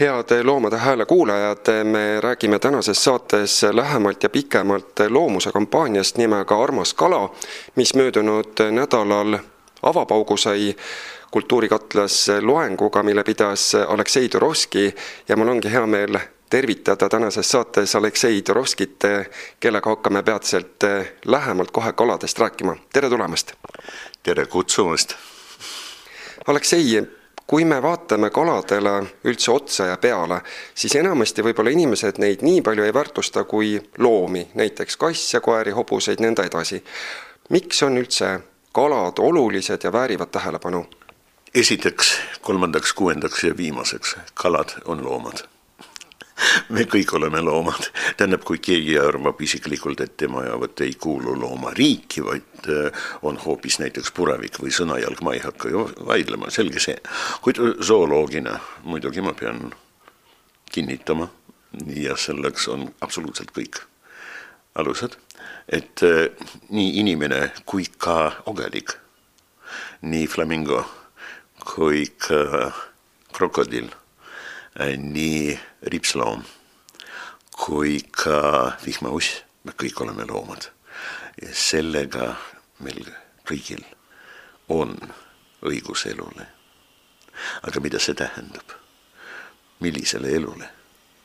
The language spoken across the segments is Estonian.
head Loomade Hääle kuulajad, me räägime tänases saates lähemalt ja pikemalt loomuse kampaaniast nimega Armas kala, mis möödunud nädalal avapaugu sai kultuurikatlas loenguga, mille pidas Aleksei Turovski ja mul ongi hea meel tervitada tänases saates Aleksei Turovskit, kellega hakkame peatselt lähemalt kohe kaladest rääkima. tere tulemast! tere kutsumast! Aleksei, kui me vaatame kaladele üldse otsa ja peale, siis enamasti võib-olla inimesed neid nii palju ei väärtusta kui loomi, näiteks kasse, koeri, hobuseid, nõnda edasi. miks on üldse kalad olulised ja väärivad tähelepanu? esiteks, kolmandaks, kuuendaks ja viimaseks, kalad on loomad me kõik oleme loomad, tähendab, kui keegi arvab isiklikult, et tema ja vot ei kuulu loomariiki, vaid äh, on hoopis näiteks puravik või sõnajalg, ma ei hakka ju vaidlema, selge see. kuid zooloogina muidugi ma pean kinnitama ja selleks on absoluutselt kõik alused, et äh, nii inimene kui ka ogelik, nii flamingo kui ka krokodill nii ripsloom kui ka vihmauss, me kõik oleme loomad. ja sellega meil kõigil on õigus elule. aga mida see tähendab? millisele elule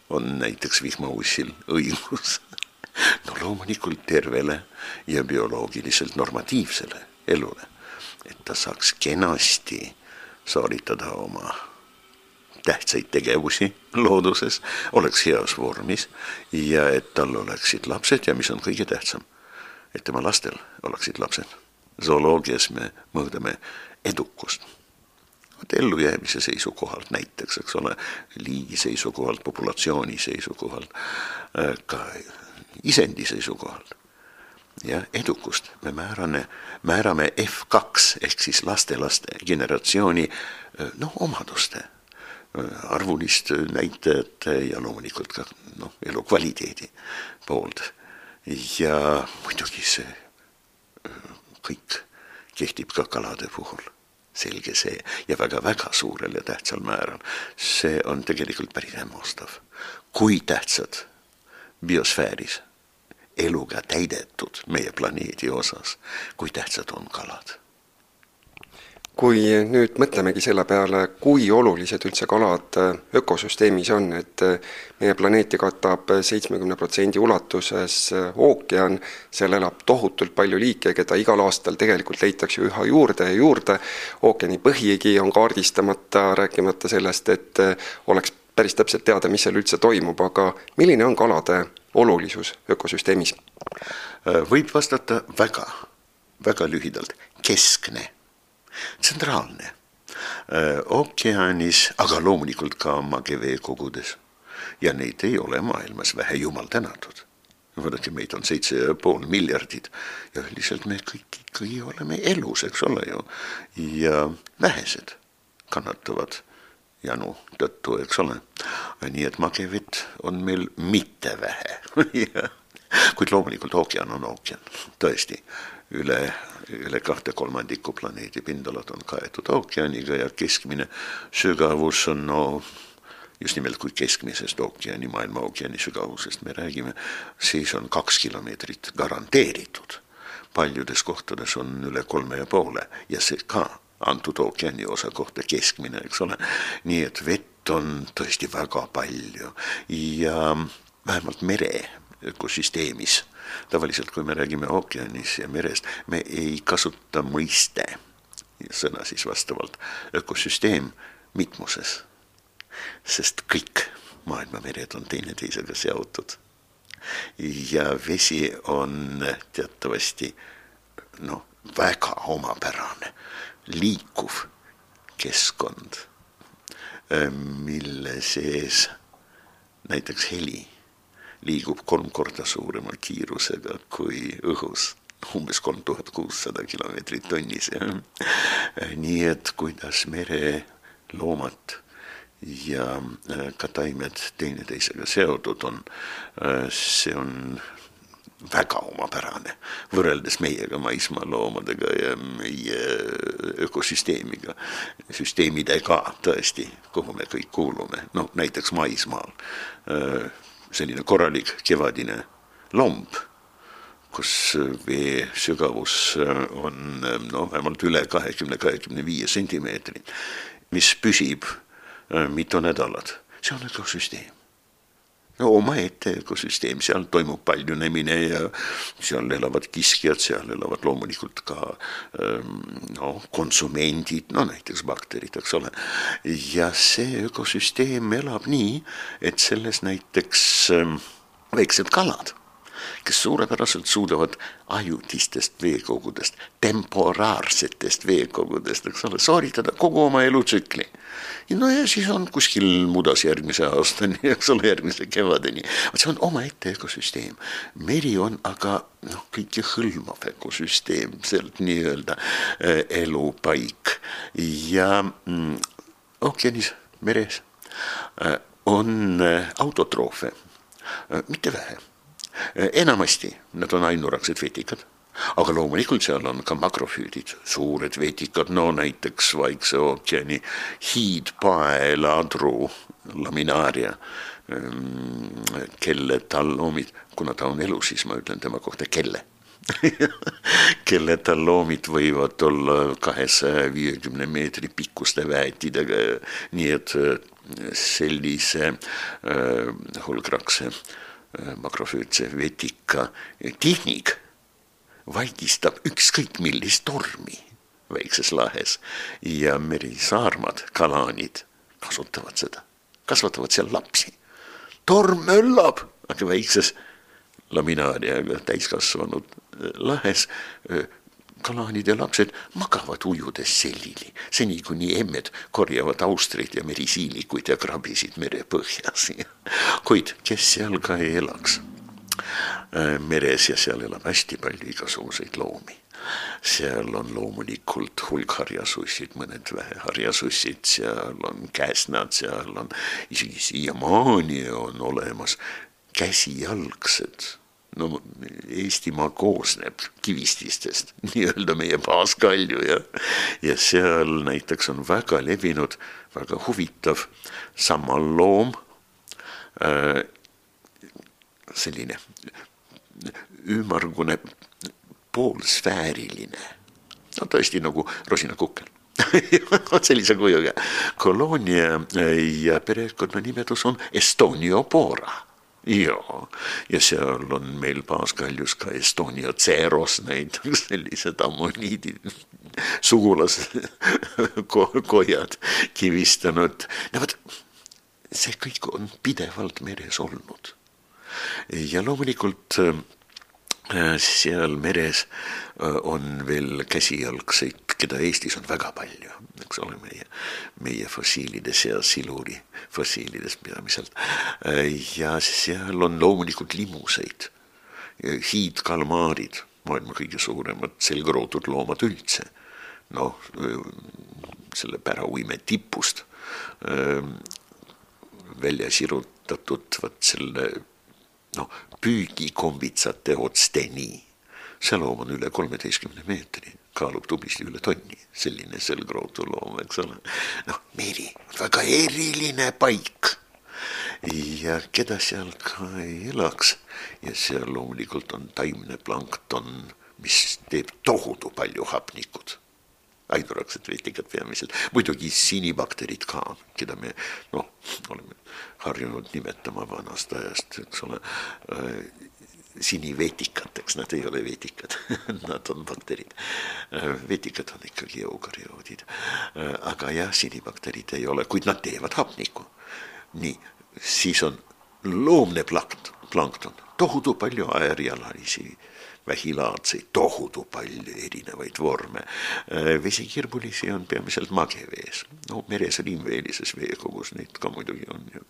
on näiteks vihmaussil õigus? no loomulikult tervele ja bioloogiliselt normatiivsele elule, et ta saaks kenasti sooritada oma tähtsaid tegevusi looduses, oleks heas vormis ja et tal oleksid lapsed ja mis on kõige tähtsam, et tema lastel oleksid lapsed. zooloogias me mõõdame edukust. vot ellujäämise seisukohalt näiteks, eks ole, liigi seisukohalt, populatsiooni seisukohalt, ka isendi seisukohalt ja edukust me määrame, määrame F2 ehk siis lastelaste generatsiooni noh, omaduste arvulist näitajate ja loomulikult ka noh, elukvaliteedi poolt. ja muidugi see kõik kehtib ka kalade puhul, selge see, ja väga-väga suurel ja tähtsal määral. see on tegelikult päris hämmastav, kui tähtsad biosfääris eluga täidetud meie planeedi osas, kui tähtsad on kalad kui nüüd mõtlemegi selle peale, kui olulised üldse kalad äh, ökosüsteemis on, et äh, meie planeeti katab seitsmekümne protsendi ulatuses äh, ookean, seal elab tohutult palju liike, keda igal aastal tegelikult leitakse üha juurde ja juurde, ookeani põhigi on kaardistamata, rääkimata sellest, et oleks päris täpselt teada, mis seal üldse toimub, aga milline on kalade olulisus ökosüsteemis? võib vastata väga, väga lühidalt, keskne tsentraalne ookeanis, aga loomulikult ka mageveekogudes. ja neid ei ole maailmas vähe, jumal tänatud. vaadake, meid on seitse ja pool miljardit ja üldiselt me kõik ikkagi oleme elus, eks ole ju. ja vähesed kannatavad janu tõttu, eks ole. nii et magevett on meil mitte vähe kuid loomulikult ookean on ookean, tõesti üle, üle kahte kolmandikku planeedi pindalad on kaetud ookeaniga ja keskmine sügavus on no just nimelt kui keskmisest ookeani, maailma ookeani sügavusest me räägime, siis on kaks kilomeetrit garanteeritud. paljudes kohtades on üle kolme ja poole ja see ka antud ookeani osa kohta keskmine, eks ole. nii et vett on tõesti väga palju ja vähemalt mere ökosüsteemis tavaliselt, kui me räägime ookeanis ja merest, me ei kasuta mõiste, sõna siis vastavalt, ökosüsteem mitmuses. sest kõik maailma mered on teineteisega seotud. ja vesi on teatavasti noh, väga omapärane, liikuv keskkond, mille sees näiteks heli liigub kolm korda suurema kiirusega kui õhus. Umbes kolm tuhat kuussada kilomeetrit tunnis. nii et kuidas mereloomad ja äh, ka taimed teineteisega seotud on, äh, see on väga omapärane võrreldes meiega maismaaloomadega ja meie ökosüsteemiga, süsteemidega tõesti, kuhu me kõik kuulume, noh näiteks maismaal selline korralik kevadine lomb, kus vee sügavus on no vähemalt üle kahekümne, kahekümne viie sentimeetri, mis püsib mitu nädalat, see on ökosüsteem no omaette ökosüsteem, seal toimub paljunemine ja seal elavad kiskjad, seal elavad loomulikult ka ähm, no konsumendid, no näiteks bakterid, eks ole. ja see ökosüsteem elab nii, et selles näiteks ähm, väiksed kalad kes suurepäraselt suudavad ajutistest veekogudest, temporaarsetest veekogudest, eks ole, sooritada kogu oma elutsükli. no ja siis on kuskil mudas järgmise aastani, eks ole, järgmise kevadeni. vot see on omaette ökosüsteem. meri on aga noh, kõike hõlmav ökosüsteem, sealt nii-öelda äh, elupaik ja mm, ookeanis, meres äh, on äh, autotroofe mitte vähe Eh, enamasti nad on ainuraksed vetikad, aga loomulikult seal on ka makrofüüdid, suured vetikad, no näiteks Vaikse ookeani hiidpaeladru laminaaria, ehm, kelle talloomid, kuna ta on elus, siis ma ütlen tema kohta kelle. Kelle talloomid võivad olla kahesaja viiekümne meetri pikkuste väetidega, nii et eh, sellise äh, hulgrakse äh, Äh, makrofüütse vetika tehnik vaigistab ükskõik millist tormi väikses lahes ja merisaarmad, kalaanid kasutavad seda, kasvatavad seal lapsi. torm möllab, aga väikses laminaariaga täiskasvanud äh, lahes kalaanid ja lapsed magavad ujudes sellili, seni kuni emmed korjavad austreid ja merisiilikuid ja krabisid merepõhjas. kuid kes seal ka ei elaks? Äh, meres ja seal elab hästi palju igasuguseid loomi. Seal on loomulikult hulk harjasussid, mõned väheharjasussid, seal on käsnad, seal on isegi siiamaani on olemas käsijalgsed no Eestimaa koosneb kivististest, nii-öelda meie baaskalju ja, ja seal näiteks on väga levinud, väga huvitav sammalloom äh,, selline ümmargune poolsfääriline, no tõesti nagu rosinakukkel. Sellise kujuga. koloonia ja perekonnanimetus on Estoniopora jaa, ja seal on meil Paaskaljus ka Estonia Ceros näiteks sellised ammoniidid, sugulaskojad kivistanud. no vot, see kõik on pidevalt meres olnud. ja loomulikult äh, seal meres äh, on veel käsijalgseid, keda Eestis on väga palju, eks ole, meie, meie fossiilide seas, siluri fossiilidest peamiselt. Ja seal on loomulikult limuseid, hiidkalmaarid, maailma kõige suuremad selgrootud loomad üldse. noh, selle pärauime tipust välja sirutatud vot selle noh, püügikombitsate otsteni. see loom on üle kolmeteistkümne meetri, kaalub tublisti üle tonni, selline selgrootu loom, eks ole. noh, meri, väga eriline paik. Ja keda seal ka ei elaks. Ja seal loomulikult on taimne plankton, mis teeb tohutu palju hapnikut ainuraksed vetikad peamiselt, muidugi sinibakterid ka, keda me noh, oleme harjunud nimetama vanast ajast, eks ole sinivetikateks, nad ei ole vetikad nad on bakterid äh,. vetikad on ikkagi eukarioodid äh,, aga jah, sinibakterid ei ole, kuid nad teevad hapnikku. nii, siis on loomne plankt, plankton, tohutu palju aerjalalisi vähilaadseid, tohutu palju erinevaid vorme. Äh, vesikirblisi on peamiselt magevees, no meres riimveelises veekogus neid ka muidugi on ju,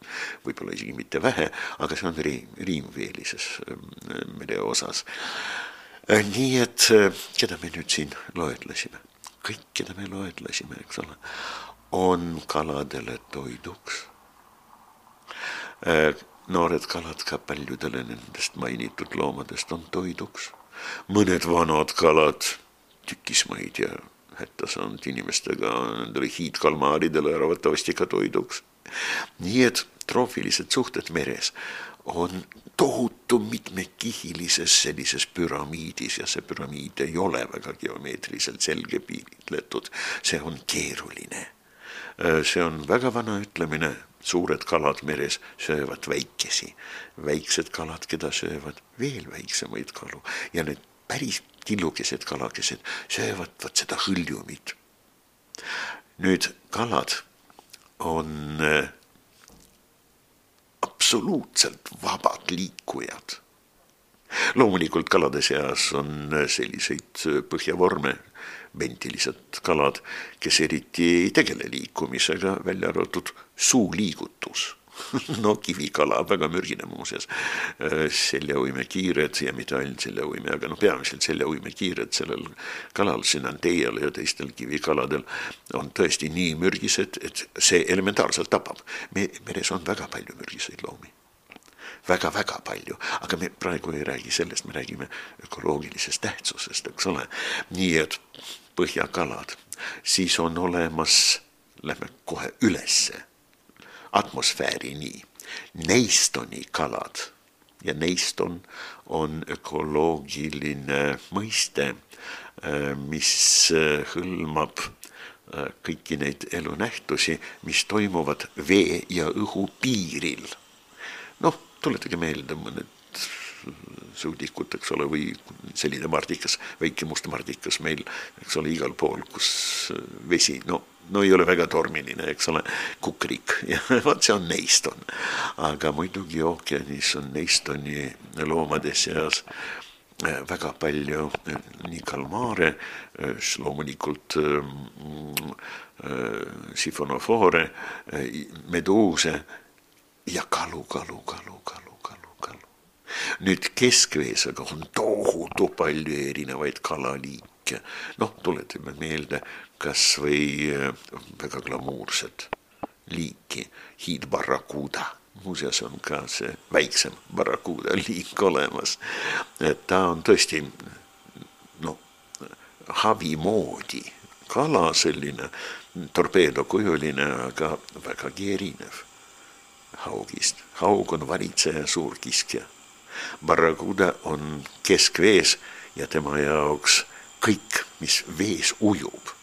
võib-olla isegi mitte vähe, aga see on riim, riimveelises ähm, mereosas. Äh, nii et äh, keda me nüüd siin loetlesime, kõik, keda me loetlesime, eks ole, on kaladele toiduks noored kalad ka paljudele nendest mainitud loomadest on toiduks. Mõned vanad kalad, tükismaid ja hätta saanud inimestega nendele hiidkalmaaridele arvatavasti ka toiduks. nii et troofilised suhted meres on tohutu mitmekihilises sellises püramiidis ja see püramiid ei ole väga geomeetriliselt selge piiritletud, see on keeruline. see on väga vana ütlemine, suured kalad meres söövad väikesi, väiksed kalad, keda söövad veel väiksemaid kalu ja need päris tillukesed kalakesed söövad vot seda hõljumit. nüüd kalad on äh, absoluutselt vabad liikujad. loomulikult kalade seas on selliseid põhjavorme, ventilised kalad, kes eriti ei tegele liikumisega, välja arvatud suuliigutus no kivikala, väga mürgine muuseas. Äh, seljauimekiired ja mitte ainult seljauime, aga noh, peamiselt seljauimekiired sellel kalal, sinanteial ja teistel kivikaladel on tõesti nii mürgised, et see elementaarselt tapab. me, meres on väga palju mürgiseid loomi väga-väga palju, aga me praegu ei räägi sellest, me räägime ökoloogilisest tähtsusest, eks ole. nii et põhjakalad, siis on olemas, lähme kohe ülesse atmosfäärini. Neistoni kalad ja neiston on ökoloogiline mõiste, äh, mis äh, hõlmab äh, kõiki neid elunähtusi, mis toimuvad vee ja õhu piiril. noh, tuletage meelde mõned sõudikut, eks ole, või selline mardikas, väike must mardikas meil, eks ole, igal pool, kus vesi, no no ei ole väga tormiline, eks ole, kukrik ja vot see on neiston. aga muidugi ookeanis on neistoni loomade seas äh, väga palju äh, nii kalmaare, äh, loomulikult sifonofoore, meduuse ja kalu, kalu, kalu, kalu. Nüüd keskvees aga on tohutu palju erinevaid kalaliike. noh, tuletame meelde kas või äh, väga glamuurset liiki, hiidbarrakuuda. muuseas on ka see väiksem barrakuuda liik olemas. et ta on tõesti noh, havi moodi kala, selline torpeedokujuline, aga vägagi erinev haugist. haug on valitseja, suurkiskja. Barracuda on keskvees ja tema jaoks kõik, mis vees ujub,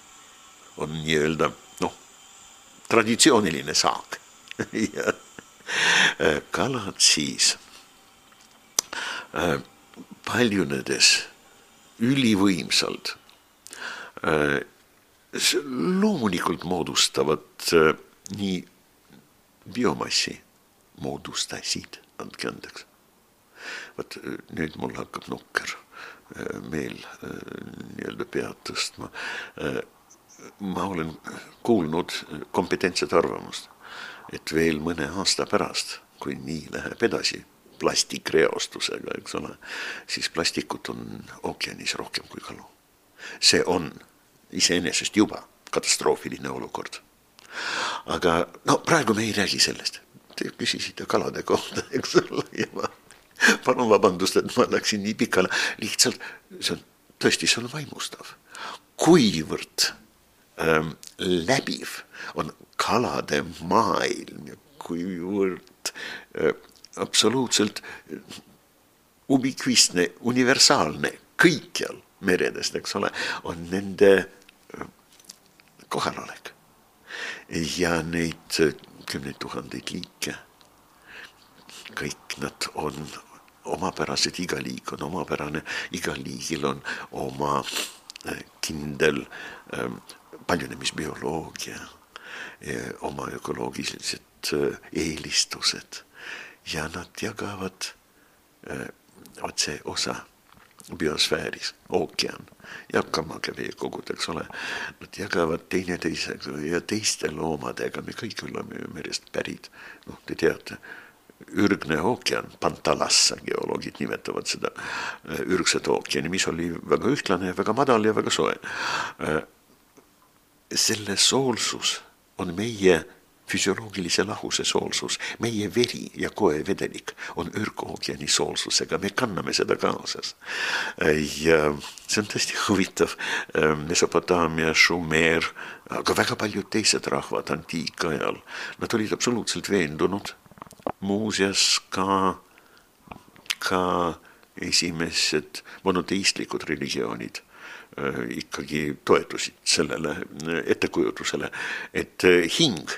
on nii-öelda noh, traditsiooniline saak ja äh, kalad siis äh, paljunedes ülivõimsalt äh, loomulikult moodustavad nii biomassi, moodustasid, andke andeks. Vot nüüd mul hakkab nukker meel nii-öelda pead tõstma ma olen kuulnud kompetentset arvamust, et veel mõne aasta pärast, kui nii läheb edasi plastikreostusega, eks ole, siis plastikut on ookeanis rohkem kui kalu. see on iseenesest juba katastroofiline olukord. aga no praegu me ei räägi sellest, te küsisite kalade kohta, eks ole, ja ma palun vabandust, et ma läksin nii pikale, lihtsalt see on tõesti, see on vaimustav, kuivõrd ähm, läbiv on kalade maailm ja kuivõrd äh, absoluutselt ubikvistne, universaalne kõikjal meredest, eks ole, on nende äh, kohalolek. ja neid äh, kümneid tuhandeid liike, kõik nad on omapärased, iga liik on omapärane, igal liigil on oma äh, kindel ähm, paljunemisbioloogia, oma ökoloogilised äh, eelistused. Ja nad jagavad vot see osa biosfääris, ookean ja kamage veekogud, eks ole, nad jagavad teineteisega ja teiste loomadega, me kõik oleme ju merest pärit, noh, te teate, ürgne ookean, Pantalassa, geoloogid nimetavad seda äh, ürgset ookeani, mis oli väga ühtlane väga madal ja väga soe. Selle soolsus on meie füsioloogilise lahuse soolsus, meie veri ja koevedelik on ürgookeani soolsusega, me kanname seda kaasas. ja see on tõesti huvitav, Mesopotaamia, Šumeer, aga väga paljud teised rahvad antiikajal, nad olid absoluutselt veendunud, muuseas ka, ka esimesed monoteistlikud religioonid ikkagi toetusid sellele ettekujutusele, et hing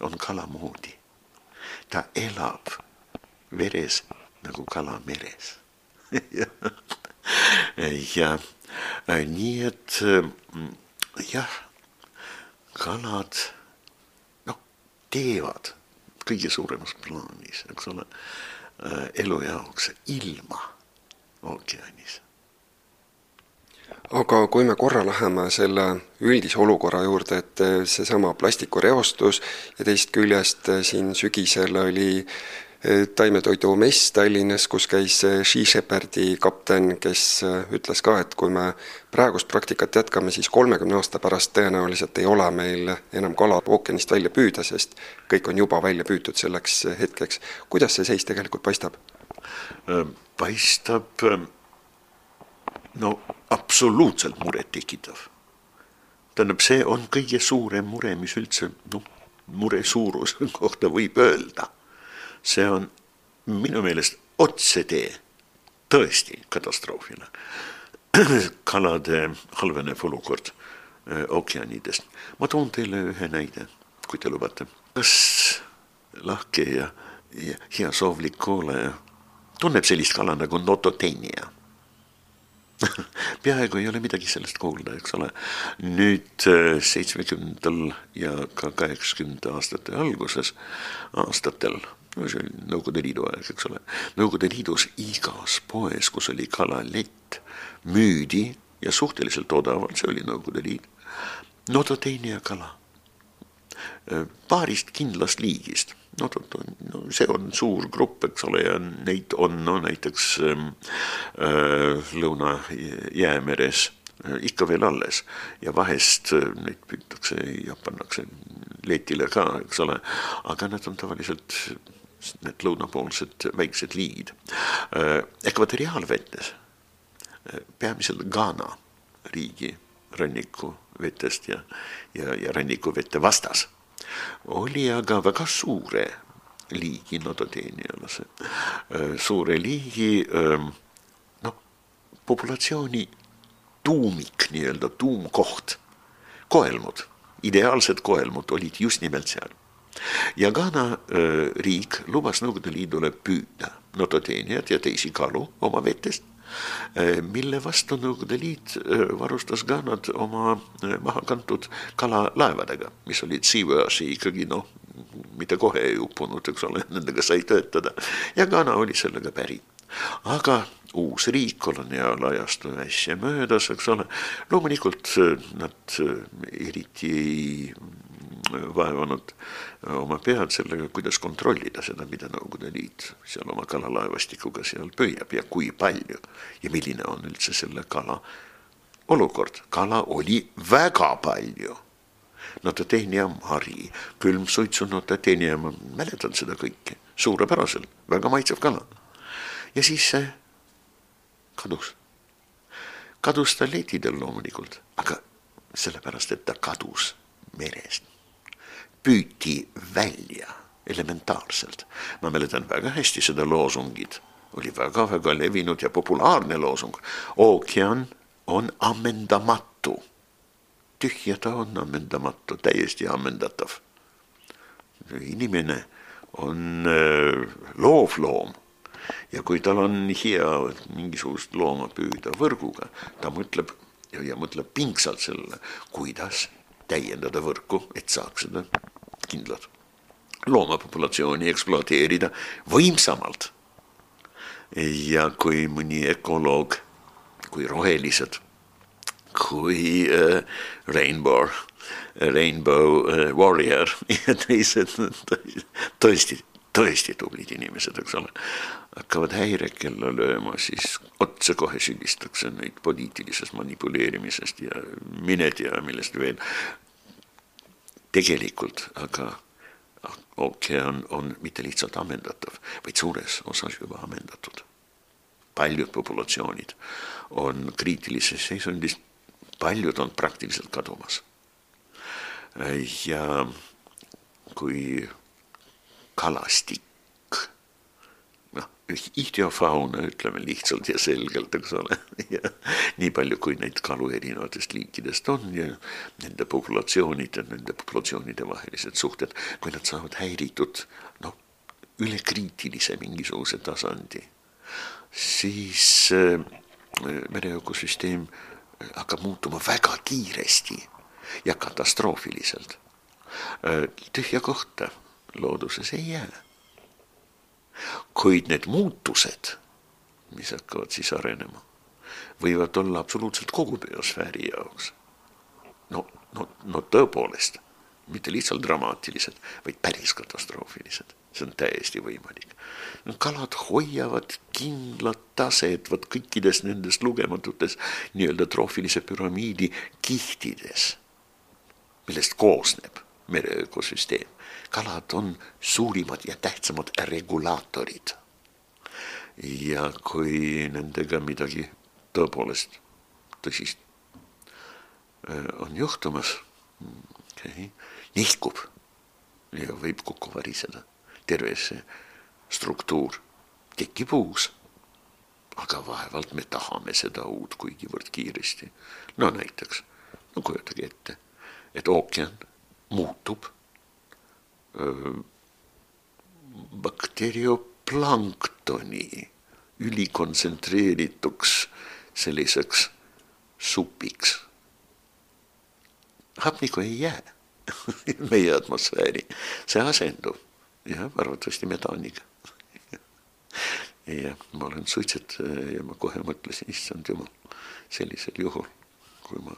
on kala moodi. ta elab veres nagu kala meres ja, ja nii et jah, kalad noh, teevad kõige suuremas plaanis, eks ole, elu jaoks ilma ookeanis. Aga kui me korra läheme selle üldise olukorra juurde, et eh, seesama plastikureostus ja teisest küljest eh, siin sügisel oli taimetoidumess Tallinnas, kus käis Sea Shepherdi kapten, kes ütles ka, et kui me praegust praktikat jätkame, siis kolmekümne aasta pärast tõenäoliselt ei ole meil enam kala ookeanist välja püüda, sest kõik on juba välja püütud selleks hetkeks. kuidas see seis tegelikult paistab? paistab no absoluutselt murettekitav. tähendab, see on kõige suurem mure, mis üldse noh, mure suuruse kohta võib öelda. See on minu meelest otsetee tõesti katastroofile. kalade halvenev olukord äh, ookeanidest. ma toon teile ühe näide, kui te lubate. kas lahke ja, ja heasoovlik kuulaja tunneb sellist kala nagu nototenia peaaegu ei ole midagi sellest kuulda, eks ole. nüüd äh, seitsmekümnendatel ja ka kaheksakümnendate aastate alguses, aastatel, no see oli Nõukogude Liidu aeg, eks ole, Nõukogude Liidus igas poes, kus oli kalalett, müüdi ja suhteliselt odavalt, see oli Nõukogude Liit, nototeenia kala. Paarist kindlast liigist. No, no see on suur grupp, eks ole, ja neid on no näiteks äh, Lõuna-Jäämeres ikka veel alles. Ja vahest neid püütakse ja pannakse letile ka, eks ole, aga nad on tavaliselt lõunapoolsed väiksed liigid äh,. ekvatoriaalvetes äh, peamiselt Ghana riigi rannikuvetest ja, ja, ja rannikuvete vastas oli aga väga suure liigi nototeenialase, äh, suure liigi ähm, noh, populatsiooni tuumik, nii-öelda tuumkoht, koelmud, ideaalsed koelmud olid just nimelt seal. Ja Ghana riik lubas Nõukogude Liidule püüda nototeenijad ja teisi kalu oma vetest mille vastu Nõukogude Liit varustas Ghanat oma mahakantud kalalaevadega, mis olid Seaworthi ikkagi noh, mitte kohe ei uppunud, eks ole, nendega sai töötada. Ja Ghana oli sellega päri. aga uus riik, koloniaalajastu äsja möödas, eks ole, loomulikult nad eriti ei vaevanud oma pead sellega, kuidas kontrollida seda, mida Nõukogude Liit seal oma kalalaevastikuga seal püüab ja kui palju ja milline on üldse selle kala olukord. kala oli väga palju notatehnia mari, külmsuitsu notatehnia, ma mäletan seda kõike suurepäraselt, väga maitsev kala. ja siis see kadus. kadus ta letidel loomulikult, aga sellepärast, et ta kadus merest. Püüti välja elementaarselt. ma mäletan väga hästi seda loosungit, oli väga-väga levinud ja populaarne loosung. ookean on ammendamatu tühja ta on ammendamatu, täiesti ammendatav. inimene on äh, loovloom ja kui tal on hea mingisugust looma püüda võrguga, ta mõtleb ja, mõtleb pingsalt sellele, kuidas täiendada võrku, et saaks seda kindlat loomapopulatsiooni ekspluateerida võimsamalt. ja kui mõni ökoloog, kui rohelised kui äh, Rainbow, Rainbow äh, Warrior ja teised tõesti, tõesti tublid inimesed, eks ole, hakkavad häirekella lööma, siis otsekohe süüdistatakse neid poliitilisest manipuleerimisest ja mine tea, millest veel. Tegelikult aga ookean on mitte lihtsalt ammendatav, vaid suures osas juba ammendatud. paljud populatsioonid on kriitilises seisundis, paljud on praktiliselt kadumas. ja kui kalastik ihtiofauna, ütleme lihtsalt ja selgelt, eks ole, ja nii palju, kui neid kalu erinevatest liikidest on ja nende populatsioonid ja nende populatsioonide vahelised suhted, kui nad saavad häiritud, noh, üle kriitilise mingisuguse tasandi, siis äh, mere ökosüsteem hakkab muutuma väga kiiresti ja katastroofiliselt äh,. tühja kohta looduses ei jää kuid need muutused, mis hakkavad siis arenema, võivad olla absoluutselt kogu biosfääri jaoks. no, no, no tõepoolest, mitte lihtsalt dramaatilised, vaid päris katastroofilised, see on täiesti võimalik. kalad hoiavad kindlat taset vot kõikides nendes lugematutes nii-öelda troofilise püramiidi kihtides, millest koosneb mere ökosüsteem kalad on suurimad ja tähtsamad regulaatorid. ja kui nendega midagi tõepoolest tõsist äh, on juhtumas okay,, nihkub ja võib kokku variseda terve see struktuur, tekib uus. aga vaevalt me tahame seda uut kuigivõrd kiiresti. no näiteks, no kujutage ette, et ookean muutub bakterioplanktoni ülikontsentreerituks selliseks supiks. hapnikku ei jää meie atmosfääri, see asendub. Jah, arvatavasti metaaniga. Ja ma olen suitsetaja ja ma kohe mõtlesin, issand jumal, sellisel juhul, kui ma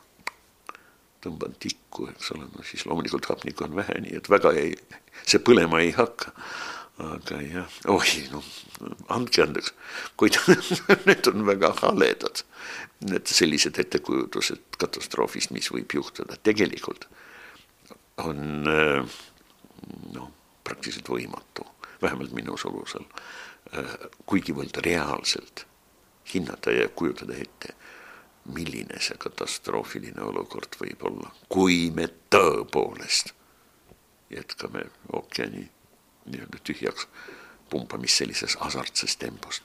tõmban tikku, eks ole, no siis loomulikult hapnikku on vähe, nii et väga ei, see põlema ei hakka. aga jah, oi noh, andke andeks, kuid need on väga haledad, need sellised ettekujutused katastroofist, mis võib juhtuda, tegelikult on noh, praktiliselt võimatu, vähemalt minu sulusel, kuigivõrd reaalselt hinnata ja kujutada ette milline see katastroofiline olukord võib olla, kui me tõepoolest jätkame ookeani nii-öelda tühjaks pumpamist sellises hasartses tempos.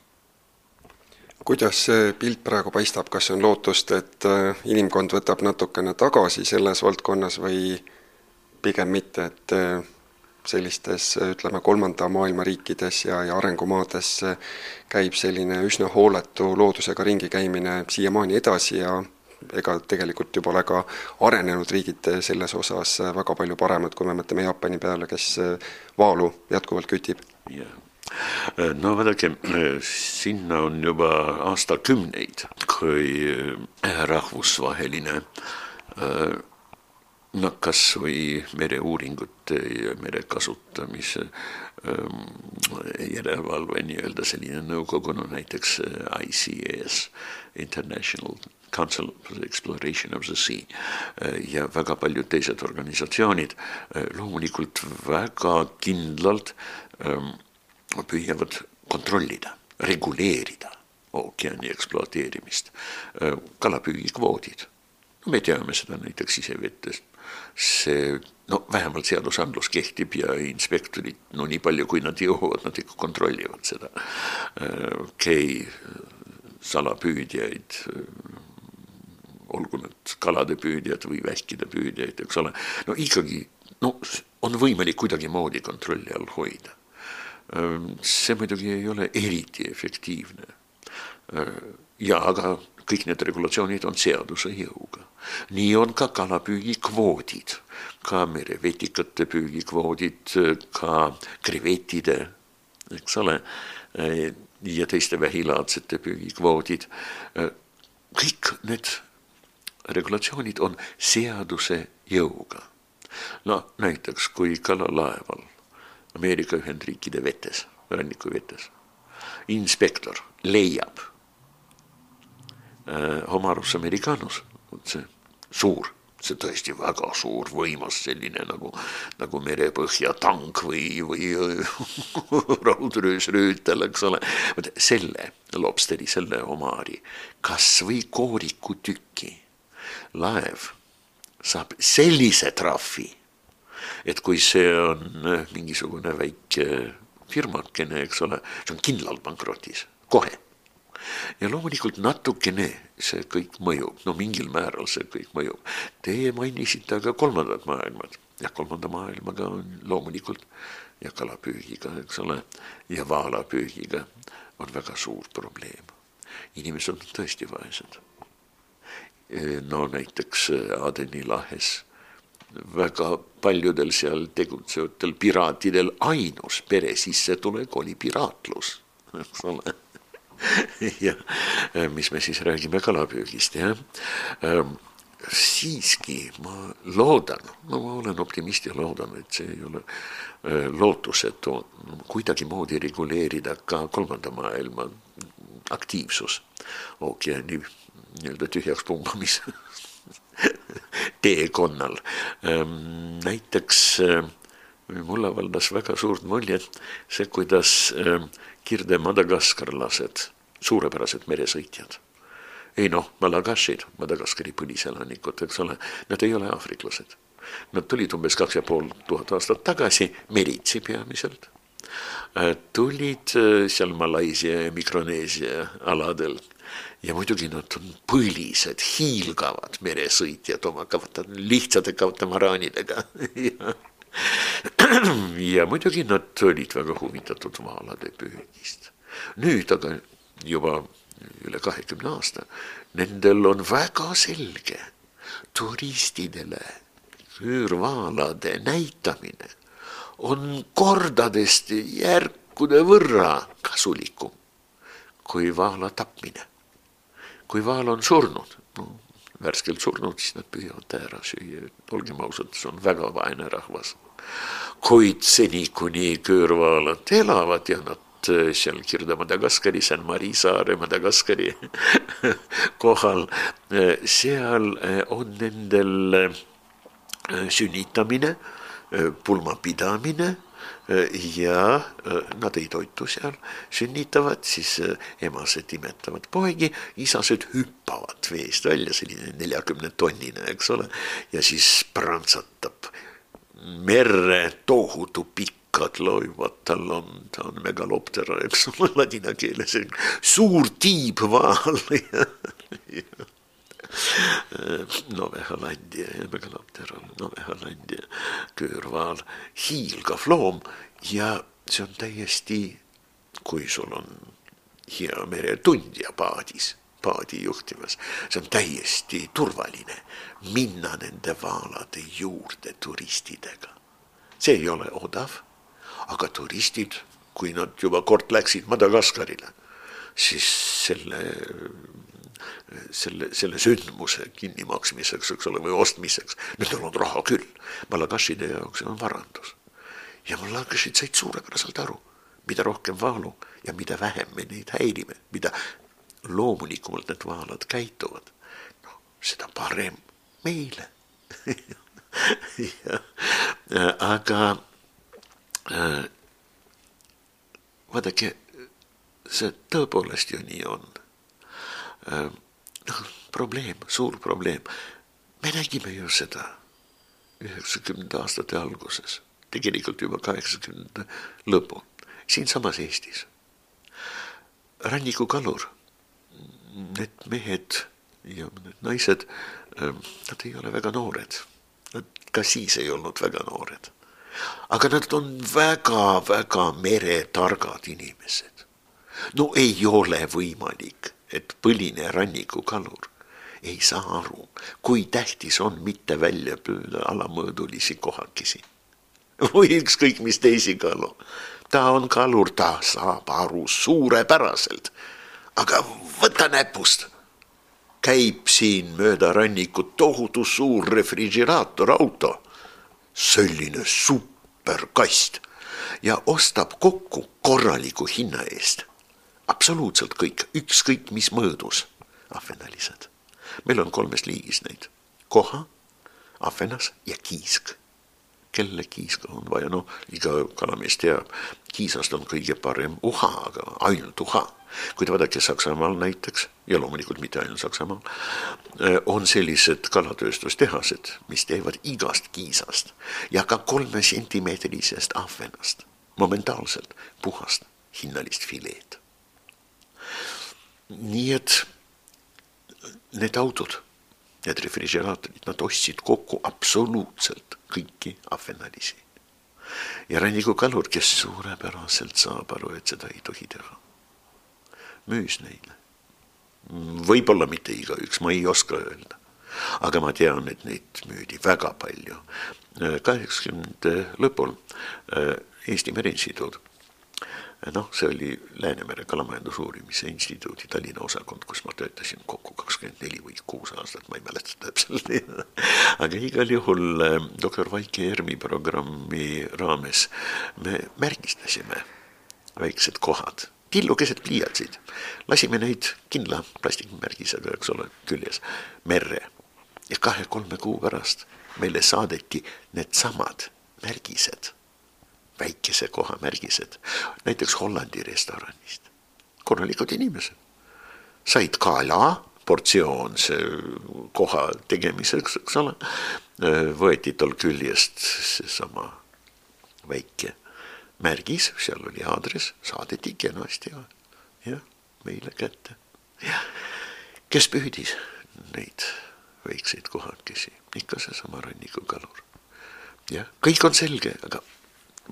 kuidas see pilt praegu paistab, kas on lootust, et äh, inimkond võtab natukene tagasi selles valdkonnas või pigem mitte, et äh, sellistes ütleme, kolmanda maailma riikides ja, ja arengumaades käib selline üsna hooletu loodusega ringi käimine siiamaani edasi ja ega tegelikult ju pole ka arenenud riigid selles osas väga palju paremad, kui me mõtleme Jaapani peale, kes vaalu jätkuvalt kütib. jah, no vaadake, sinna on juba aastakümneid, kui rahvusvaheline no kas või mereuuringute ja mere kasutamise ähm, järelevalve nii-öelda selline nõukogu, no näiteks äh, ICS, International Council for the Exploration of the Sea äh, ja väga paljud teised organisatsioonid äh, loomulikult väga kindlalt ähm, püüavad kontrollida, reguleerida ookeani ekspluateerimist, kalapüügikvoodid. No me teame seda näiteks sisevetest see no vähemalt seadusandlus kehtib ja inspektorid, no nii palju, kui nad jõuavad, nad ikka kontrollivad seda. okay,, salapüüdjaid, olgu need kalade püüdjad või vähkide püüdjaid, eks ole, no ikkagi no on võimalik kuidagimoodi kontrolli all hoida. see muidugi ei ole eriti efektiivne. ja aga kõik need regulatsioonid on seaduse jõuga. nii on ka kalapüügikvoodid, ka merevetikate püügikvoodid, ka krevetide, eks ole, ja teiste vähilaadsete püügikvoodid. kõik need regulatsioonid on seaduse jõuga. no näiteks, kui kalalaeval Ameerika Ühendriikide vetes, rannikuvetes, inspektor leiab Homarus äh, americanus, see suur see tõesti väga suur, võimas selline nagu, nagu merepõhja tank või, või raudröösrüütel, eks ole. vot selle lobsteri, selle omari, kas või koorikutüki laev saab sellise trahvi, et kui see on mingisugune väike firmakene, eks ole, see on kindlalt pankrotis, kohe ja loomulikult natukene see kõik mõjub, no mingil määral see kõik mõjub. Teie mainisite aga kolmandat maailmat, jah, kolmanda maailmaga on loomulikult ja kalapüügiga, eks ole, ja vaalapüügiga on väga suur probleem. inimesed on tõesti vaesed. no näiteks Adeni lahes väga paljudel seal tegutsevatel piraatidel ainus peresissetulek oli piraatlus, eks ole ja äh, mis me siis räägime kalapüügist, jah. Ähm, siiski ma loodan, no ma olen optimist ja loodan, et see ei ole äh, lootusetu kuidagimoodi reguleerida ka kolmanda maailma aktiivsus ookeani nii-öelda tühjaks pumbamise teekonnal. Näiteks mulle avaldas väga suurt muljet see, kuidas Kirde madagaskarlased, suurepärased meresõitjad. ei noh, malagashid, Madagaskari põliselanikud, eks ole, nad ei ole aafriklased. Nad tulid umbes kaks ja pool tuhat aastat tagasi, meritsi peamiselt. Äh, tulid äh, seal Malaisia ja Mikroneesia aladel ja muidugi nad on põlised, hiilgavad meresõitjad oma lihtsate katamaraanidega ja muidugi nad olid väga huvitatud maalade püügist. nüüd aga juba üle kahekümne aasta, nendel on väga selge turistidele küürvaalade näitamine on kordadest järkude võrra kasulikum kui vaala tapmine. kui vaal on surnud, no värskelt surnud, siis nad püüavad ta ära süüa, olgem ausad, see on väga vaene rahvas. kuid seni, kuni köörvaalad elavad ja nad äh, seal Kirde Madagaskari, San Mari saare Madagaskari kohal, äh, seal äh, on nendel sünnitamine, pulmapidamine ja äh, nad ei toitu seal, sünnitavad, siis äh, emased imetavad poegi, isased hüppavad veest välja, selline neljakümne tonnine, eks ole, ja siis prantsatab. Merre tohutu pikkad loivad, tal on, megaloptera, eks ole, ladina keeles, suur tiibvaal Nove Hollandia ja Megaloptera, Nove Hollandia köörvaal, hiilgav loom ja see on täiesti, kui sul on hea meretundja paadis, paadi juhtimas, see on täiesti turvaline. Minna nende vaalade juurde turistidega. see ei ole odav, aga turistid, kui nad juba kord läksid Madagaskarile, siis selle selle, selle sündmuse kinnimaksmiseks, eks ole, või ostmiseks. Nendel on raha küll. Malagashide jaoks on varandus. ja Malagashid said suurepäraselt aru, mida rohkem vaalu ja mida vähem me neid häirime, mida loomulikumalt need vaalad käituvad, noh, seda parem meile ja, aga äh, vaadake, see tõepoolest ju nii on noh, probleem, suur probleem. me nägime ju seda üheksakümnendate aastate alguses, tegelikult juba kaheksakümnendate lõpul, siinsamas Eestis. rannikukalur, need mehed ja need naised, äh, nad ei ole väga noored. Nad ka siis ei olnud väga noored. aga nad on väga-väga meretargad inimesed. No ei ole võimalik et põline rannikukalur ei saa aru, kui tähtis on mitte välja püüda alamõõdulisi kohakesi või ükskõik mis teisi kalu. ta on kalur, ta saab aru suurepäraselt. aga võta näpust. käib siin mööda rannikut tohutu suur refrigeraatorauto, selline superkast ja ostab kokku korraliku hinna eest absoluutselt kõik, ükskõik mis mõõdus, ahvenalised. meil on kolmes liigis neid, koha, ahvenas ja kiisk. kelle kiiska on vaja, noh, iga kalamees teab, kiisast on kõige parem uha, aga ainult uha. kuid vaadake Saksamaal näiteks ja loomulikult mitte ainult Saksamaal, eh, on sellised kalatööstustehased, mis teevad igast kiisast ja ka kolme sentimeetrisest ahvenast momentaalselt puhast hinnalist fileed. Nii et need autod need refrigeraatorid, nad ostsid kokku absoluutselt kõiki ahvenalisi. ja rannikukalur, kes suurepäraselt saab aru, et seda ei tohi teha, müüs neile. võib-olla mitte igaüks, ma ei oska öelda, aga ma tean, et neid müüdi väga palju. kaheksakümnendate lõpul äh, Eesti Mereinstituut noh, see oli Läänemere Kalamajandusuurimise Instituudi Tallinna osakond, kus ma töötasin kokku kakskümmend neli või kuus aastat, ma ei mäleta täpselt. Aga igal juhul äh, doktor Vaike Ermi programmi raames me märgistasime väiksed kohad, tillukesed pliiatsid, lasime neid kindla plastikmärgisega, eks ole, küljes merre. Ja kahe-kolme kuu pärast meile saadeti needsamad märgised väikese koha märgised, näiteks Hollandi restoranist. korralikud inimesed said kala, portsioon see koha tegemiseks, eks ole, võeti tal küljest seesama väike märgis, seal oli aadress, saadeti kenasti jah, meile kätte. kes püüdis neid väikseid kohakesi, ikka seesama rannikukalur. jah, kõik on selge, aga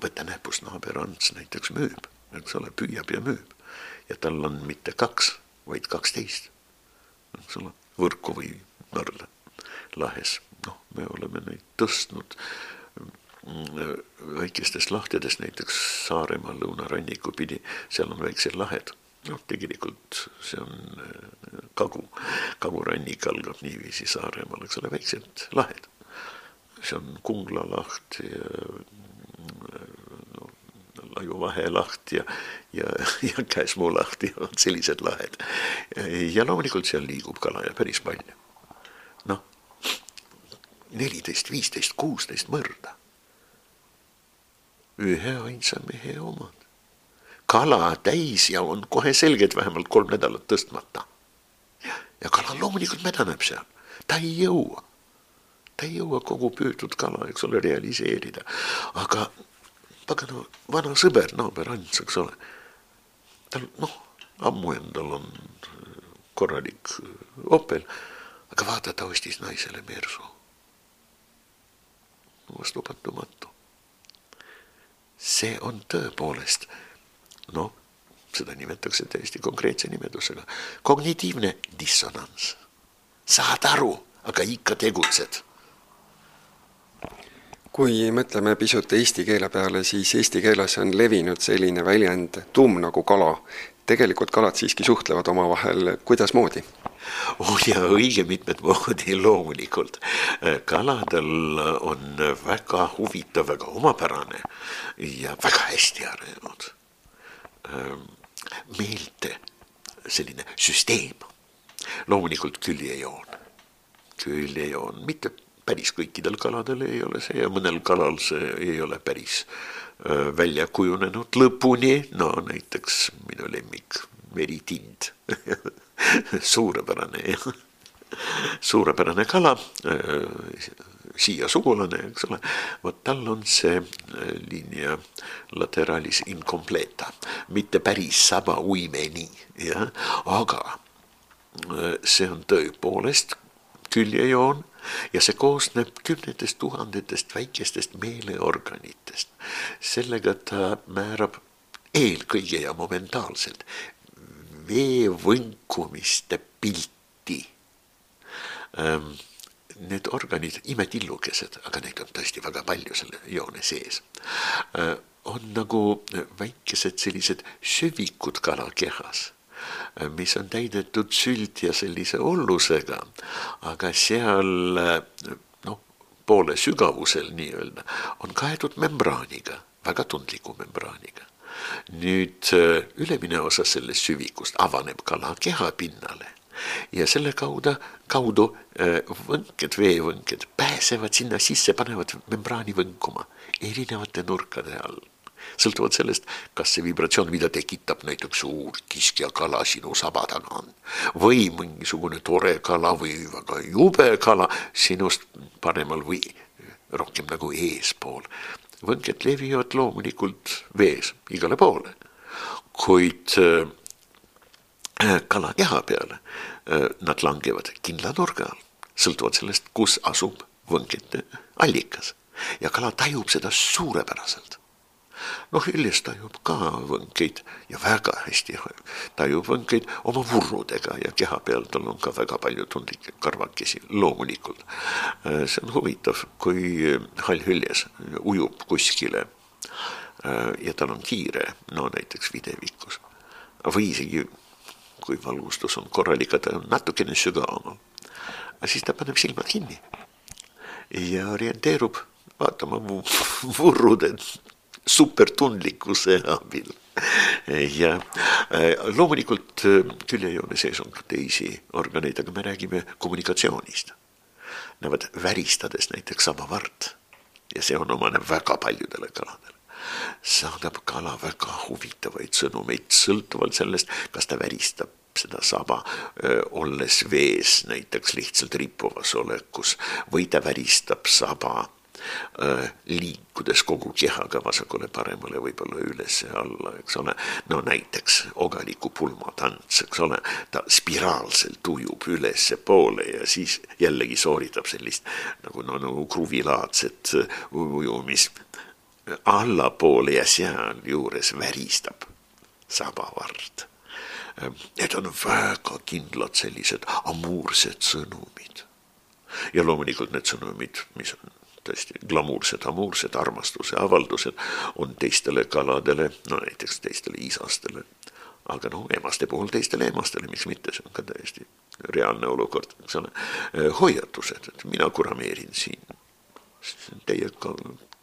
võta näpust naaber Ants näiteks müüb, eks ole, püüab ja müüb. ja tal on mitte kaks, vaid kaksteist, eks ole, võrku või narla lahes. noh, me oleme neid tõstnud mm, väikestes lahtedes, näiteks Saaremaa lõunaranniku pidi, seal on väiksed lahed. noh, tegelikult see on äh, kagu, kagurannik algab niiviisi Saaremaal, eks ole, väiksed lahed. see on Kungla laht ja no, Laiuvahe laht ja, ja, ja Käsmu laht ja vot sellised lahed. ja loomulikult seal liigub kala ja päris palju. noh, neliteist, viisteist, kuusteist mõrda. ühe ainsa mehe omad. kala täis ja on kohe selge, et vähemalt kolm nädalat tõstmata. ja kala loomulikult mädaneb seal, ta ei jõua ei jõua kogu püütud kala, eks ole, realiseerida. aga pagana vana sõber, naaber Ants, eks ole. tal noh, ammu endal on korralik Opel, aga vaata, ta ostis naisele Mersu. vastuvõetamatu. see on tõepoolest, noh, seda nimetatakse täiesti konkreetse nimetusega, kognitiivne dissonants. saad aru, aga ikka tegutsed kui mõtleme pisut eesti keele peale, siis eesti keeles on levinud selline väljend tumm nagu kala. tegelikult kalad siiski suhtlevad omavahel, kuidasmoodi? oh ja õige mitmed moodi loomulikult. kaladel on väga huvitav, väga omapärane ja väga hästi arenenud ehm, meelte selline süsteem. loomulikult küljejoon, küljejoon, mitte päris kõikidel kaladel ei ole see ja mõnel kalal see ei ole päris välja kujunenud. Lõpuni, no näiteks minu lemmik meritind. Suurepärane suurepärane kala, siia sugulane, eks ole, vot tal on see linea lateralis incompleta, mitte päris saba uimeni, jah, aga see on tõepoolest küljejoon ja see koosneb kümnetest tuhandetest väikestest meeleorganitest. sellega ta määrab eelkõige ja momentaalselt veevõnkumiste pilti ähm, need organid, imetillukesed, aga neid on tõesti väga palju selle joone sees, äh, on nagu väikesed sellised süvikud kalakehas mis on täidetud sült ja sellise ollusega, aga seal noh, poole sügavusel nii-öelda on kaetud membraaniga, väga tundliku membraaniga. nüüd ülemine osa sellest süvikust avaneb kala keha pinnale ja selle kaudu, kaudu äh, võnked, veevõnked pääsevad sinna sisse, panevad membraani võnkuma erinevate nurkade all. Sõltuvalt sellest, kas see vibratsioon, mida tekitab näiteks suur kiskjakala sinu saba taga on või mingisugune tore kala või väga jube kala sinust paremal või rohkem nagu eespool. võnked levivad loomulikult vees igale poole, kuid äh, kala keha peale nad langevad kindla nurga all, sõltuvalt sellest, kus asub võnkete allikas ja kala tajub seda suurepäraselt. Noh, hüljes tajub ka võnkeid ja väga hästi tajub võnkeid oma vurrudega ja keha peal tal on ka väga palju tundlikke karvakesi, loomulikult. see on huvitav, kui hall hüljes ujub kuskile ja tal on kiire, no näiteks videvikus või isegi kui valgustus on korralik, ta on natukene sügavamal. siis ta paneb silmad kinni ja orienteerub vaatama vurrude supertundlikkuse abil. ja äh, loomulikult küljejoone äh, sees on ka teisi organeid, aga me räägime kommunikatsioonist. Näevad väristades näiteks samavart ja see on omane väga paljudele kaladele saadab kala väga huvitavaid sõnumeid, sõltuvalt sellest, kas ta väristab seda saba, olles vees näiteks lihtsalt rippuvas olekus või ta väristab saba liikudes kogu kehaga vasakule-paremale, võib-olla üles ja alla, eks ole. no näiteks ogaliku pulmatants, eks ole, ta spiraalselt ujub ülespoole ja siis jällegi sooritab sellist nagu no nagu kruvilaadset ujumist allapoole ja sealjuures väristab sabavard Need on väga kindlad sellised amuursed sõnumid. ja loomulikult need sõnumid, mis on tõesti glamuursed, amuursed armastuse avaldused, on teistele kaladele, no näiteks teistele isastele, aga noh, emaste puhul teistele emastele, miks mitte, see on ka täiesti reaalne olukord, eks ole. hoiatused, et mina kurameerin siin, teie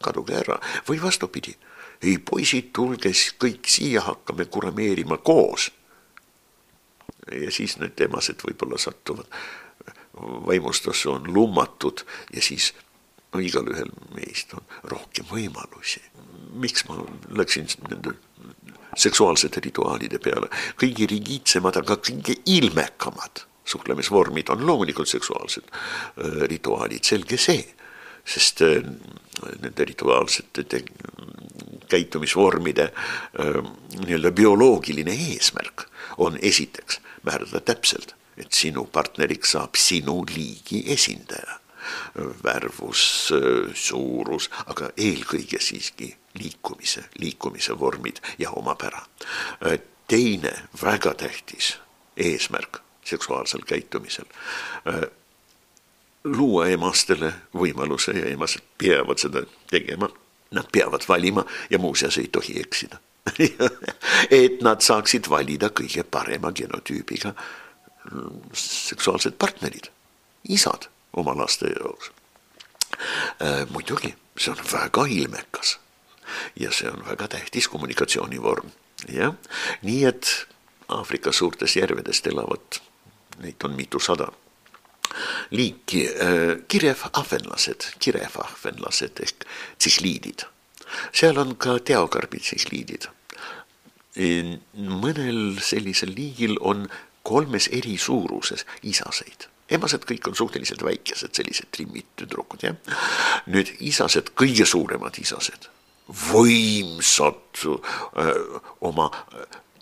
kaduge ära. Või vastupidi, ei poisid, tulge kõik siia, hakkame kurameerima koos. Ja siis need emased võib-olla satuvad. Vaimustusse, on lummatud ja siis no igalühel meist on rohkem võimalusi. miks ma läksin nende seksuaalsete rituaalide peale, kõige rigiidsemad, aga kõige ilmekamad suhtlemisvormid on loomulikult seksuaalsed äh, rituaalid, selge see, sest äh, nende rituaalsete käitumisvormide äh, nii-öelda bioloogiline eesmärk on esiteks määrata täpselt, et sinu partneriks saab sinu liigi esindaja. Värvus, suurus, aga eelkõige siiski liikumise, liikumise vormid ja omapära. teine väga tähtis eesmärk seksuaalsel käitumisel luua emastele võimaluse ja emased peavad seda tegema. Nad peavad valima ja muuseas ei tohi eksida et nad saaksid valida kõige parema genotüübiga seksuaalsed partnerid, isad oma laste jaoks. Äh, muidugi, see on väga ilmekas ja see on väga tähtis kommunikatsioonivorm, jah, nii et Aafrika suurtes järvedes elavad, neid on mitusada liiki äh, kirevahvenlased, kirevahvenlased ehk tsihliidid. seal on ka teokarbitsihliidid mõnel sellisel liigil on kolmes eri suuruses isaseid emased kõik on suhteliselt väikesed, sellised trimmid tüdrukud, jah. nüüd isased, kõige suuremad isased, võimsad öö, oma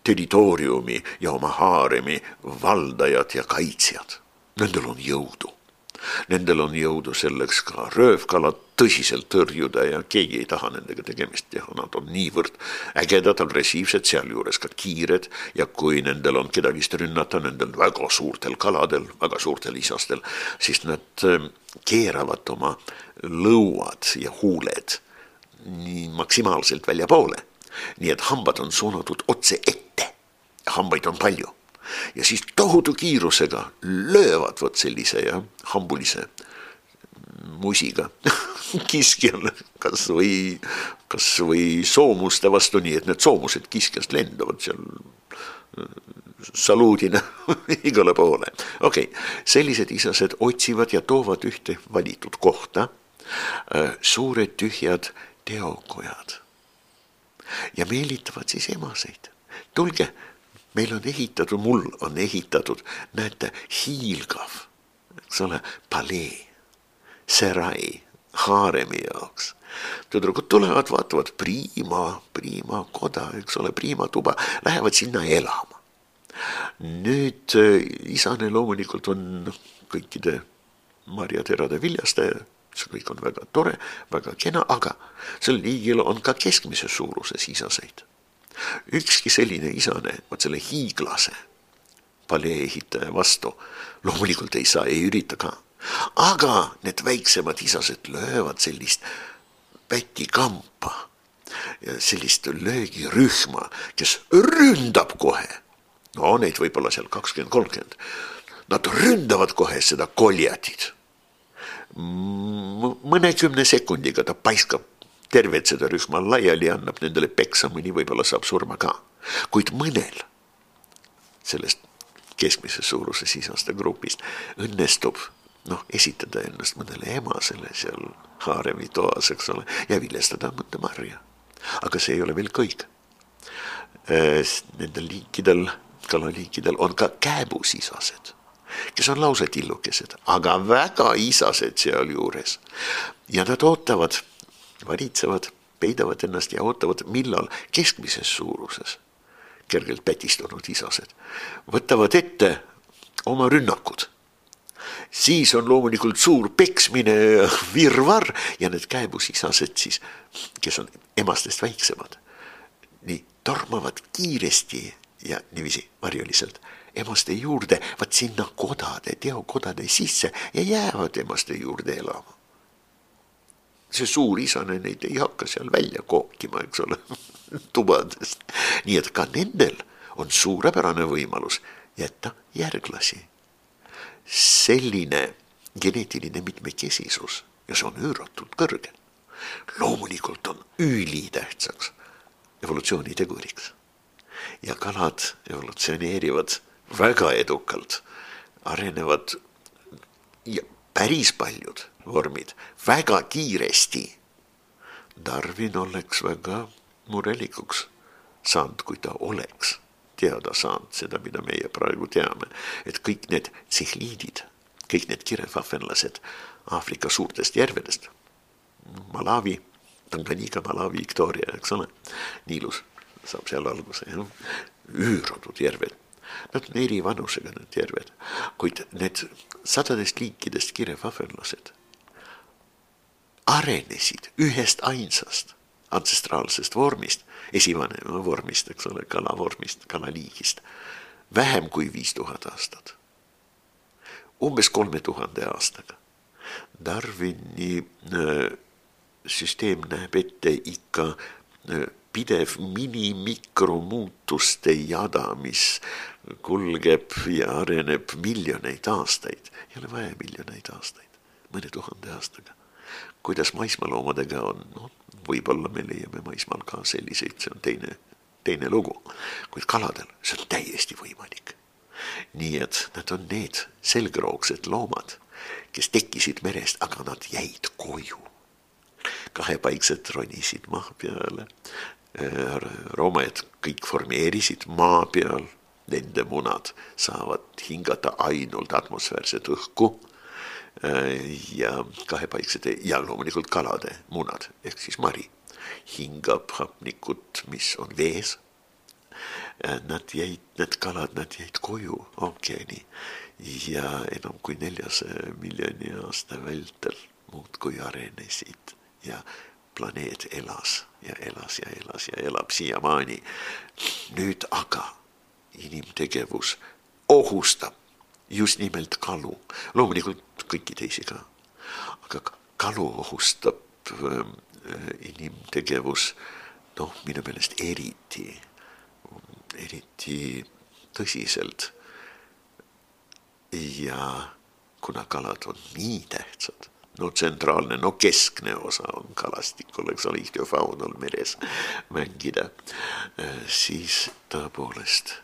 territooriumi ja oma haaremi valdajad ja kaitsjad. Nendel on jõudu Nendel on jõudu selleks ka röövkalad tõsiselt tõrjuda ja keegi ei taha nendega tegemist teha, nad on niivõrd ägedad, agressiivsed, sealjuures ka kiired. Ja kui nendel on kedagist rünnata, nendel väga suurtel kaladel, väga suurtel isastel, siis nad ähm, keeravad oma lõuad ja huuled nii maksimaalselt väljapoole. nii et hambad on suunatud otse ette, hambaid on palju ja siis tohutu kiirusega löövad vot sellise ja hambulise musiga kiskjale kas või, kas või soomuste vastu, nii et need soomused kiskjast lendavad seal saluudina igale poole. okei okay., sellised isased otsivad ja toovad ühte valitud kohta äh, suured tühjad teokojad ja meelitavad siis emaseid. tulge, meil on ehitatud, mul on ehitatud, näete, hiilgav, eks ole, palee, serai, haaremi jaoks tüdrukud tulevad, vaatavad priima, priima koda, eks ole, priima tuba, lähevad sinna elama. nüüd äh, isane loomulikult on kõikide marjaterade viljastaja, see kõik on väga tore, väga kena, aga sel liigil on ka keskmise suuruses isaseid. Ükski selline isane, vot selle hiiglase palee ehitaja vastu loomulikult ei saa, ei ürita ka. aga need väiksemad isased löövad sellist pätikampa ja sellist löögirühma, kes ründab kohe. no neid võib olla seal kakskümmend, kolmkümmend. Nad ründavad kohe seda koljatit. mõnekümne sekundiga ta paiskab tervet seda rühma laiali, annab nendele peksa, mõni võib-olla saab surma ka. kuid mõnel sellest keskmises suuruses isaste grupist õnnestub noh, esitada ennast mõnele emasele seal haaremi toas, eks ole, ja viljastada mõnda marja. aga see ei ole veel kõik. Äh, nendel liikidel, kalaliikidel on ka kääbusisased, kes on lausa tillukesed, aga väga isased sealjuures. ja nad ootavad, varitsevad, peidavad ennast ja ootavad, millal keskmises suuruses kergelt pätistunud isased võtavad ette oma rünnakud siis on loomulikult suur peksmine ja virvarr ja need käebusisased siis, kes on emastest väiksemad, nii tormavad kiiresti ja niiviisi varjuliselt emaste juurde, vaat sinna kodade, teokodade sisse ja jäävad emaste juurde elama. See suur isane neid ei hakka seal välja kookima, eks ole tubadest. nii et ka nendel on suurepärane võimalus jätta järglasi selline geneetiline mitmekesisus ja see on üüratult kõrge, loomulikult on ülitähtsaks evolutsiooniteguriks. ja kalad evolutsioneerivad väga edukalt, arenevad ja päris paljud vormid väga kiiresti. Darwin oleks väga murelikuks saanud, kui ta oleks teada saanud seda, mida meie praegu teame, et kõik need tsihliidid, kõik need kirevahvenlased Aafrika suurtest järvedest, Malawi, Tanganyika, Malawi, Victoria, eks ole, Niilus saab seal alguse, jah, üüratud järved. Nad on eri vanusega, need järved, kuid need sadadest liikidest kirevahvenlased arenesid ühest ainsast antsestraalsest vormist esivanema vormist, eks ole, kalavormist, kalaliigist, vähem kui viis tuhat aastat. umbes kolme tuhande aastaga. Darwini äh, süsteem näeb ette ikka äh, pidev mini-mikrumuutuste jada, mis kulgeb ja areneb miljoneid aastaid. ei ole vaja miljoneid aastaid, mõne tuhande aastaga. kuidas maismaaloomadega on, noh võib-olla me leiame maismaal ka selliseid, see on teine, teine lugu. kuid kaladel see on täiesti võimalik. nii et nad on need selgroogsed loomad, kes tekkisid merest, aga nad jäid koju. kahepaiksed ronisid maa peale. Äh, roomad kõik formeerisid maa peal, nende munad saavad hingata ainult atmosfäärset õhku Äh, ja kahepaiksede ja loomulikult kalade munad ehk siis mari hingab hapnikut, mis on vees. Äh, nad jäid, need kalad, nad jäid koju ookeani ja enam kui neljasaja miljoni aasta vältel muudkui arenesid ja planeet elas ja elas ja elas ja elab siiamaani. nüüd aga inimtegevus ohustab just nimelt kalu, loomulikult kõiki teisi ka. aga kalu ohustab äh, inimtegevus noh, minu meelest eriti, eriti tõsiselt. ja kuna kalad on nii tähtsad, no tsentraalne, no keskne osa on kalastikul, eks ole, ihtiofaunal meres mängida, äh, siis tõepoolest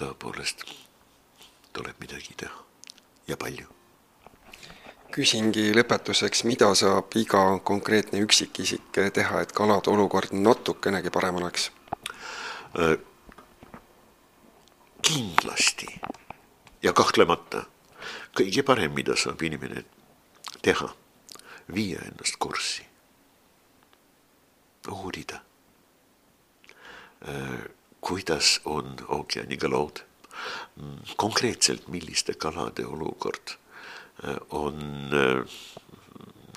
tõepoolest tuleb midagi teha ja palju. küsingi lõpetuseks, mida saab iga konkreetne üksikisik teha, et kalade olukord natukenegi parem oleks? Äh, kindlasti ja kahtlemata kõige parem, mida saab inimene teha, viia ennast kurssi, uurida, äh, kuidas on ookeaniga lood, konkreetselt milliste kalade olukord äh, on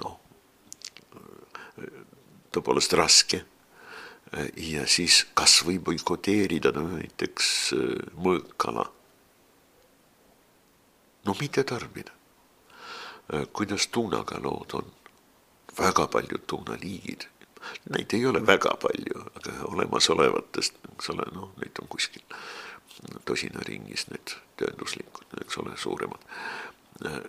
noh, tõepoolest raske. Ja siis kas või boikoteerida no näiteks äh, mõõkala. no mitte tarbida. Äh, kuidas tuunaga lood on? väga paljud tuunaliigid, neid ei ole väga palju, aga olemasolevatest, eks ole, noh, neid on kuskil tosina ringis need töönduslikud, eks ole, suuremad. Äh,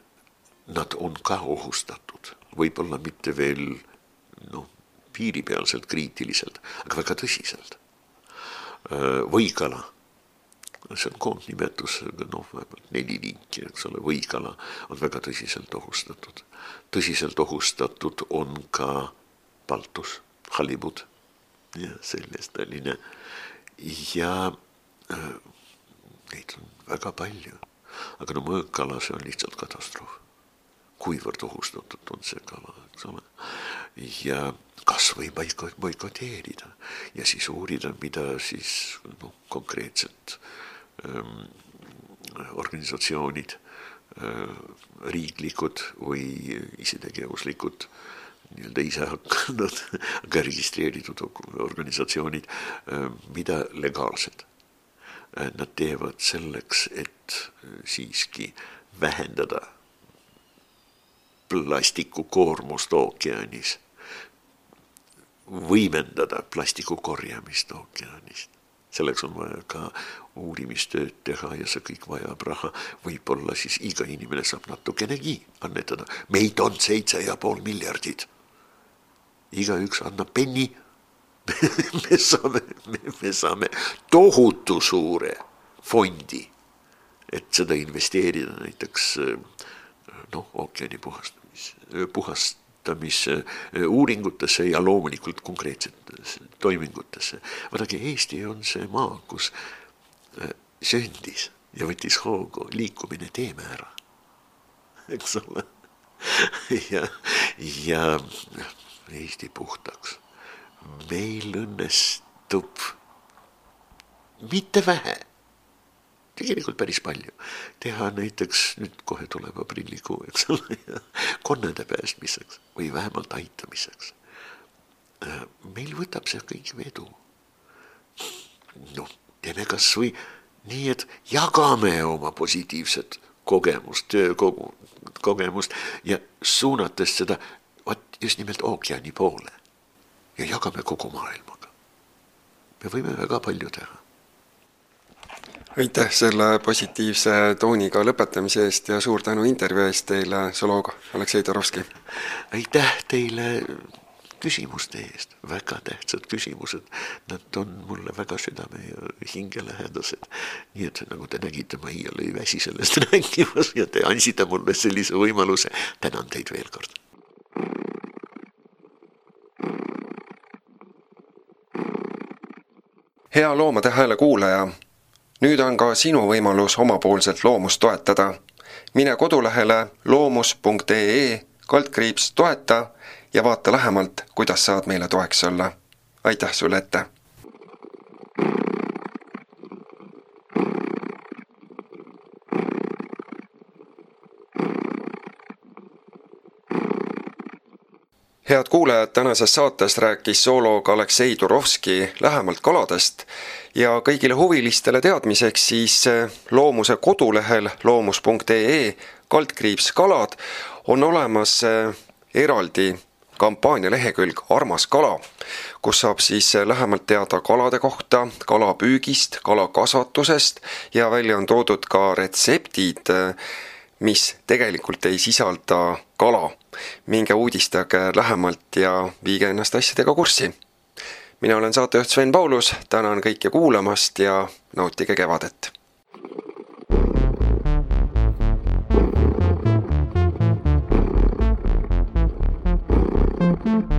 nad on ka ohustatud, võib-olla mitte veel noh piiripealselt kriitiliselt, aga väga tõsiselt. võikala, see on koondnimetus, noh, vähemalt neli liiki, eks ole, võikala on väga tõsiselt ohustatud. tõsiselt ohustatud on ka paltus, halibud. Ja selline ja äh, neid on väga palju, aga no mõõkala, see on lihtsalt katastroof. Kuivõrd ohustatud on see kala, eks ole. ja kas või boikot-, boikoteerida. Ja siis uurida, mida siis noh, konkreetselt ähm, organisatsioonid äh,, riiklikud või isetegevuslikud nii-öelda ise hakanud, aga registreeritud organisatsioonid äh,, mida legaalsed äh,. Nad teevad selleks, et äh, siiski vähendada plastikukoormust ookeanis, võimendada plastiku korjamist ookeanist. selleks on vaja ka uurimistööd teha ja see kõik vajab raha. võib-olla siis iga inimene saab natukenegi annetada. meid on seitse ja pool miljardit. igaüks annab penni me saame, me saame tohutu suure fondi, et seda investeerida näiteks noh, ookeani puhastamis, puhastamise uuringutesse ja loomulikult konkreetsetesse toimingutesse. vaadake, Eesti on see maa, kus äh, sündis ja võttis hoogu liikumine teemäära, eks ole. ja, ja Eesti puhtaks. meil õnnestub mitte vähe tegelikult päris palju. teha näiteks, nüüd kohe tuleb aprillikuu, eks ole, konnade päästmiseks või vähemalt aitamiseks. Äh, meil võtab see kõik vedu. noh, teeme kasvõi nii, et jagame oma positiivset kogemust, töökogu, kogemust ja suunates seda vot just nimelt ookeani poole. ja jagame kogu maailmaga. me võime väga palju teha aitäh selle positiivse tooniga lõpetamise eest ja suur tänu intervjuu eest teile, zooloog Aleksei Torovski! aitäh teile küsimuste eest, väga tähtsad küsimused, nad on mulle väga südame ja hingelähedased. nii et nagu te nägite, ma iial ei väsi sellest rääkimas ja te andsite mulle sellise võimaluse, tänan teid veel kord. hea Loomade Hääle kuulaja nüüd on ka sinu võimalus omapoolselt loomust toetada. mine kodulehele loomus.ee kaldkriips toeta ja vaata lähemalt, kuidas saad meile toeks olla. aitäh sulle ette! head kuulajad, tänases saates rääkis zooloog Aleksei Turovski lähemalt kaladest ja kõigile huvilistele teadmiseks siis eh, Loomuse kodulehel loomus.ee kaldkriips kalad on olemas eh, eraldi kampaania lehekülg Armas kala, kus saab siis lähemalt teada kalade kohta, kalapüügist, kalakasvatusest ja välja on toodud ka retseptid, mis tegelikult ei sisalda kala. minge uudistage lähemalt ja viige ennast asjadega kurssi mina olen saatejuht Sven Paulus, tänan kõiki kuulamast ja nautige kevadet! Mm-hmm.